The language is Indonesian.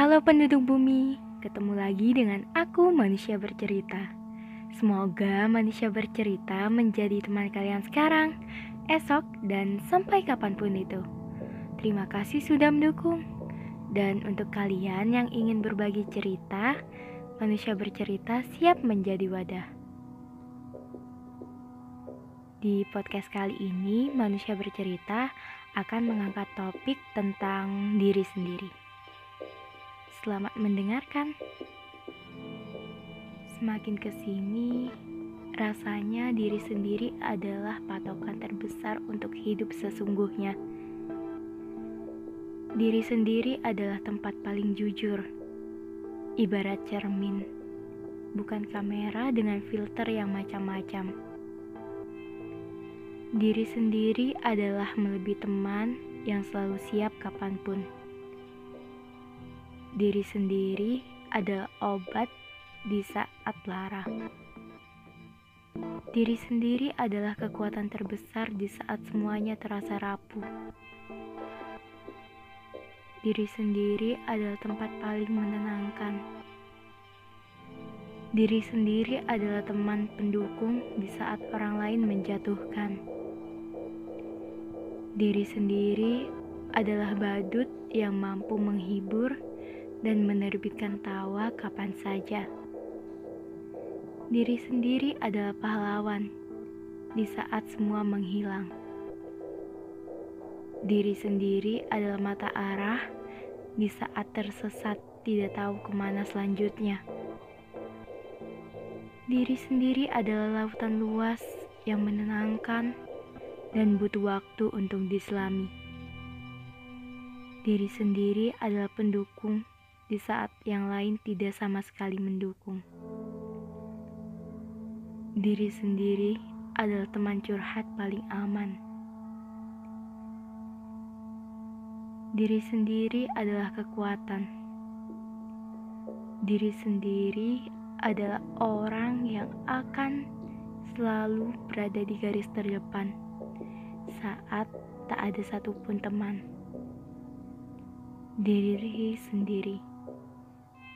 Halo penduduk bumi, ketemu lagi dengan aku manusia bercerita. Semoga manusia bercerita menjadi teman kalian sekarang, esok, dan sampai kapan pun itu. Terima kasih sudah mendukung. Dan untuk kalian yang ingin berbagi cerita, manusia bercerita siap menjadi wadah. Di podcast kali ini, manusia bercerita akan mengangkat topik tentang diri sendiri. Selamat mendengarkan. Semakin ke sini, rasanya diri sendiri adalah patokan terbesar untuk hidup sesungguhnya. Diri sendiri adalah tempat paling jujur, ibarat cermin, bukan kamera dengan filter yang macam-macam. Diri sendiri adalah melebihi teman yang selalu siap kapan pun diri sendiri adalah obat di saat lara. Diri sendiri adalah kekuatan terbesar di saat semuanya terasa rapuh. Diri sendiri adalah tempat paling menenangkan. Diri sendiri adalah teman pendukung di saat orang lain menjatuhkan. Diri sendiri adalah badut yang mampu menghibur dan menerbitkan tawa kapan saja. Diri sendiri adalah pahlawan di saat semua menghilang. Diri sendiri adalah mata arah di saat tersesat tidak tahu ke mana selanjutnya. Diri sendiri adalah lautan luas yang menenangkan dan butuh waktu untuk diselami. Diri sendiri adalah pendukung di saat yang lain tidak sama sekali mendukung. Diri sendiri adalah teman curhat paling aman. Diri sendiri adalah kekuatan. Diri sendiri adalah orang yang akan selalu berada di garis terdepan saat tak ada satupun teman. Diri sendiri